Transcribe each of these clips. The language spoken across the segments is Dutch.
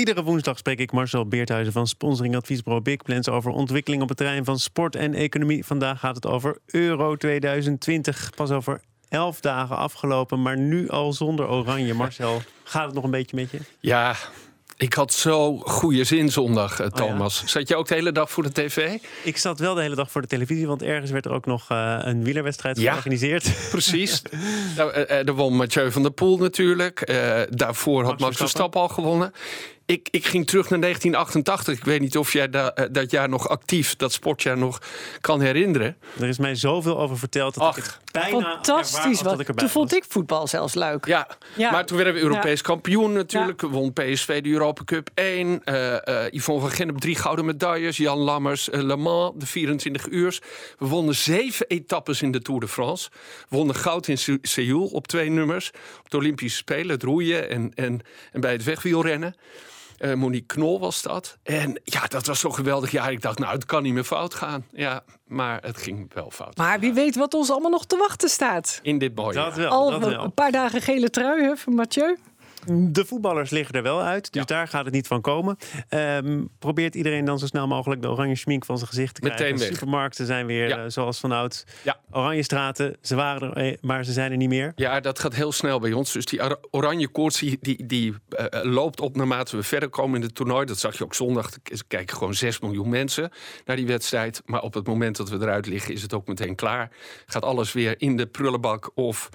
Iedere woensdag spreek ik Marcel Beerthuizen van Sponsoring Adviesbureau Big Plans over ontwikkeling op het terrein van sport en economie. Vandaag gaat het over Euro 2020. Pas over elf dagen afgelopen, maar nu al zonder oranje. Marcel, gaat het nog een beetje met je? Ja, ik had zo goede zin zondag, uh, Thomas. Zat je ook de hele dag voor de tv? Ik zat wel de hele dag voor de televisie, want ergens werd er ook nog uh, een wielerwedstrijd ja, georganiseerd. Precies. nou, uh, er won Mathieu van der Poel natuurlijk. daarvoor had Max Verstappen al gewonnen ik, ik ging terug naar 1988. Ik weet niet of jij da, eh, dat jaar nog actief, dat sportjaar nog kan herinneren. Er is mij zoveel over verteld dat Ach, ik het bijna Fantastisch. Wat, toen vond ik voetbal zelfs leuk. Ja, ja. maar toen werden we Europees kampioen natuurlijk. We won PSV de Europa Cup 1. Uh, uh, Yvonne van Gennep drie gouden medailles. Jan Lammers, uh, Le Mans, de 24 uur. We wonnen zeven etappes in de Tour de France. We wonnen goud in Seoul op twee nummers. Op de Olympische Spelen, het roeien en, en, en bij het wegwielrennen. Uh, Monique Knol was dat. En ja, dat was zo'n geweldig jaar. Ik dacht, nou, het kan niet meer fout gaan. Ja, maar het ging wel fout. Maar wie weet wat ons allemaal nog te wachten staat. In dit mooie dat wel, Al dat wel. een paar dagen gele trui hè, van Mathieu. De voetballers liggen er wel uit, dus daar gaat het niet van komen. Um, probeert iedereen dan zo snel mogelijk de oranje schmink van zijn gezicht te krijgen. Weg. Supermarkten zijn weer ja. uh, zoals vanouds. Ja. Oranje straten, ze waren er, maar ze zijn er niet meer. Ja, dat gaat heel snel bij ons. Dus die oranje koorts die, die, die uh, loopt op naarmate we verder komen in het toernooi. Dat zag je ook zondag. Er kijken gewoon 6 miljoen mensen naar die wedstrijd. Maar op het moment dat we eruit liggen is het ook meteen klaar. Gaat alles weer in de prullenbak of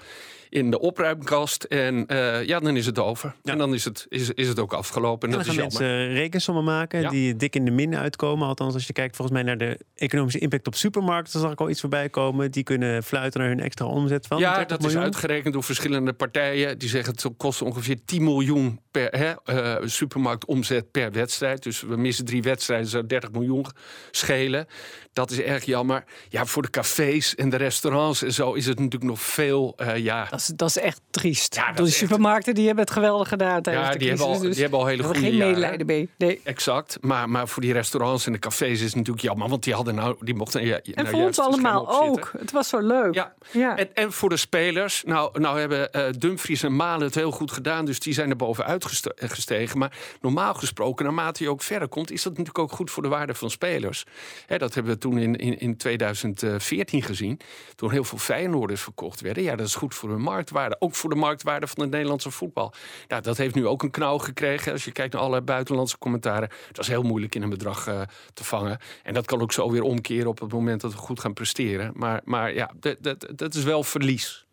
in de opruimkast. En uh, ja, dan is het over. Ja. En dan is het, is, is het ook afgelopen. En, en dan gaan mensen rekensommen maken ja. die dik in de min uitkomen. Althans, als je kijkt volgens mij naar de economische impact op supermarkten... dan zag ik al iets voorbij komen. Die kunnen fluiten naar hun extra omzet van Ja, dat miljoen. is uitgerekend door verschillende partijen. Die zeggen het kost ongeveer 10 miljoen per hè, uh, supermarktomzet per wedstrijd. Dus we missen drie wedstrijden, zou 30 miljoen schelen. Dat is erg jammer. Ja, voor de cafés en de restaurants en zo is het natuurlijk nog veel. Uh, ja. dat, is, dat is echt triest. Ja, de supermarkten die hebben het geweldig gedaan tijdens ja, de die hebben al, dus die hebben al hele goede geen medelijden mee. Nee. Exact. Maar, maar voor die restaurants en de cafés is het natuurlijk jammer, want die hadden nou, die mochten. Ja, en nou, voor ons allemaal ook. Het was zo leuk. Ja. ja. En, en voor de spelers. Nou, nou hebben uh, Dumfries en Malen het heel goed gedaan, dus die zijn er bovenuit gestegen. Maar normaal gesproken, naarmate je ook verder komt, is dat natuurlijk ook goed voor de waarde van spelers. Hè, dat hebben we toen in, in, in 2014 gezien. Toen heel veel Feyenoorders verkocht werden. Ja, dat is goed voor hun marktwaarde. Ook voor de marktwaarde van het Nederlandse voetbal. Ja, dat heeft nu ook een knauw gekregen. Als je kijkt naar alle buitenlandse commentaren. Het was heel moeilijk in een bedrag uh, te vangen. En dat kan ook zo weer omkeren op het moment dat we goed gaan presteren. Maar, maar ja, dat, dat, dat is wel verlies.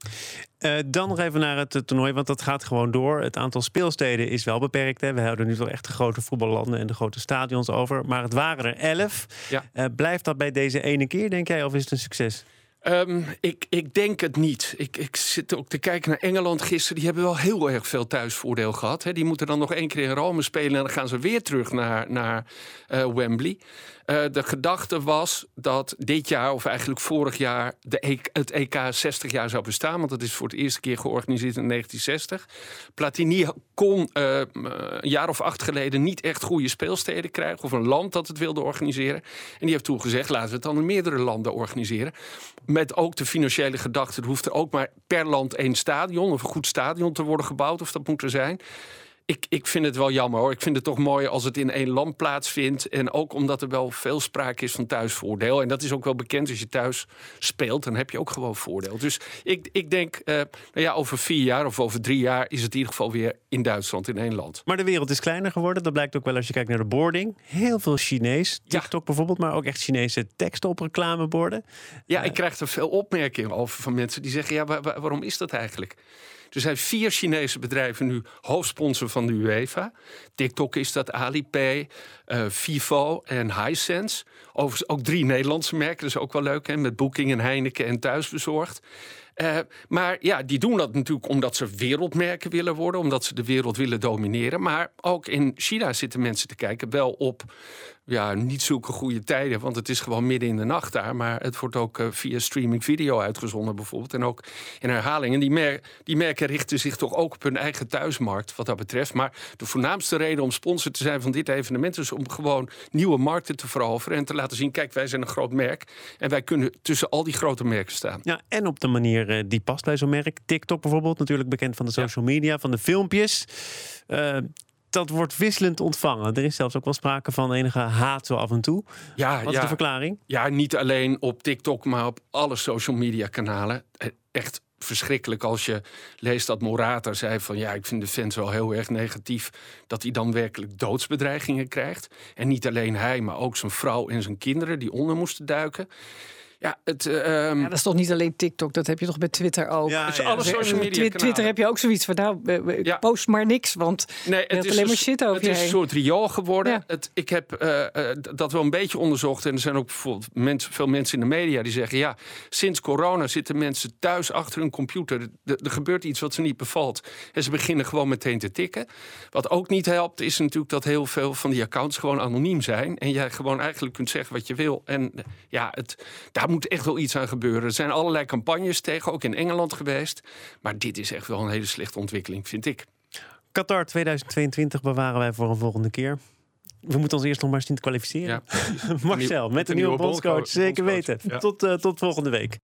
Uh, dan nog even naar het toernooi, want dat gaat gewoon door. Het aantal speelsteden is wel beperkt. Hè. We houden nu toch echt de grote voetballanden en de grote stadions over. Maar het waren er elf. Ja. Uh, blijft dat bij deze ene keer, denk jij, of is het een succes? Um, ik, ik denk het niet. Ik, ik zit ook te kijken naar Engeland gisteren. Die hebben wel heel erg veel thuisvoordeel gehad. Hè. Die moeten dan nog één keer in Rome spelen en dan gaan ze weer terug naar, naar uh, Wembley. Uh, de gedachte was dat dit jaar, of eigenlijk vorig jaar, de e het EK 60 jaar zou bestaan. Want dat is voor het eerste keer georganiseerd in 1960. Platini kon uh, een jaar of acht geleden niet echt goede speelsteden krijgen. Of een land dat het wilde organiseren. En die heeft toen gezegd: laten we het dan in meerdere landen organiseren. Met ook de financiële gedachte: er hoeft er ook maar per land één stadion of een goed stadion te worden gebouwd. Of dat moet er zijn. Ik, ik vind het wel jammer hoor. Ik vind het toch mooi als het in één land plaatsvindt. En ook omdat er wel veel sprake is van thuisvoordeel. En dat is ook wel bekend. Als je thuis speelt, dan heb je ook gewoon voordeel. Dus ik, ik denk, uh, nou ja, over vier jaar of over drie jaar is het in ieder geval weer in Duitsland, in één land. Maar de wereld is kleiner geworden. Dat blijkt ook wel als je kijkt naar de boarding. Heel veel Chinees. TikTok ja. bijvoorbeeld, maar ook echt Chinese teksten op reclameborden. Ja, uh, ik krijg er veel opmerkingen over van mensen die zeggen: ja, waar, waar, waarom is dat eigenlijk? Er zijn vier Chinese bedrijven nu hoofdsponsor van de UEFA. TikTok is dat, Alipay, uh, Vivo en Hisense. Overigens ook drie Nederlandse merken, dat is ook wel leuk. Hè? Met Booking en Heineken en Thuisbezorgd. Uh, maar ja, die doen dat natuurlijk omdat ze wereldmerken willen worden, omdat ze de wereld willen domineren. Maar ook in China zitten mensen te kijken wel op ja, niet zulke goede tijden, want het is gewoon midden in de nacht daar. Maar het wordt ook uh, via streaming video uitgezonden bijvoorbeeld. En ook in herhaling. En die, die merken richten zich toch ook op hun eigen thuismarkt wat dat betreft. Maar de voornaamste reden om sponsor te zijn van dit evenement is om gewoon nieuwe markten te veroveren. En te laten zien, kijk, wij zijn een groot merk. En wij kunnen tussen al die grote merken staan. Ja, en op de manier uh, die past bij zo'n merk. TikTok bijvoorbeeld, natuurlijk bekend van de social media, van de filmpjes. Uh, dat wordt wisselend ontvangen. Er is zelfs ook wel sprake van enige haat zo af en toe. Ja, Wat is de verklaring? Ja, niet alleen op TikTok, maar op alle social media kanalen. Eh, echt verschrikkelijk als je leest dat Morata zei van ja, ik vind de fans wel heel erg negatief dat hij dan werkelijk doodsbedreigingen krijgt. En niet alleen hij, maar ook zijn vrouw en zijn kinderen die onder moesten duiken. Ja, het, uh, ja, dat is toch niet alleen TikTok, dat heb je toch bij Twitter ook. Ja, ja. alle social media Twitter heb je ook zoiets van, nou, ja. post maar niks, want nee, het is alleen maar shit over Het is een soort riool geworden. Het, ik heb uh, uh, dat wel een beetje onderzocht en er zijn ook bijvoorbeeld mensen, veel mensen in de media die zeggen, ja, sinds corona zitten mensen thuis achter hun computer. Er, er gebeurt iets wat ze niet bevalt en ze beginnen gewoon meteen te tikken. Wat ook niet helpt, is natuurlijk dat heel veel van die accounts gewoon anoniem zijn en jij gewoon eigenlijk kunt zeggen wat je wil. En ja, het, daar moet echt wel iets aan gebeuren. Er zijn allerlei campagnes tegen, ook in Engeland geweest. Maar dit is echt wel een hele slechte ontwikkeling, vind ik. Qatar 2022 bewaren wij voor een volgende keer. We moeten ons eerst nog maar zien te kwalificeren. Ja. Marcel, met een nieuwe, nieuwe bondscoach. Zeker weten. Tot, uh, tot volgende week.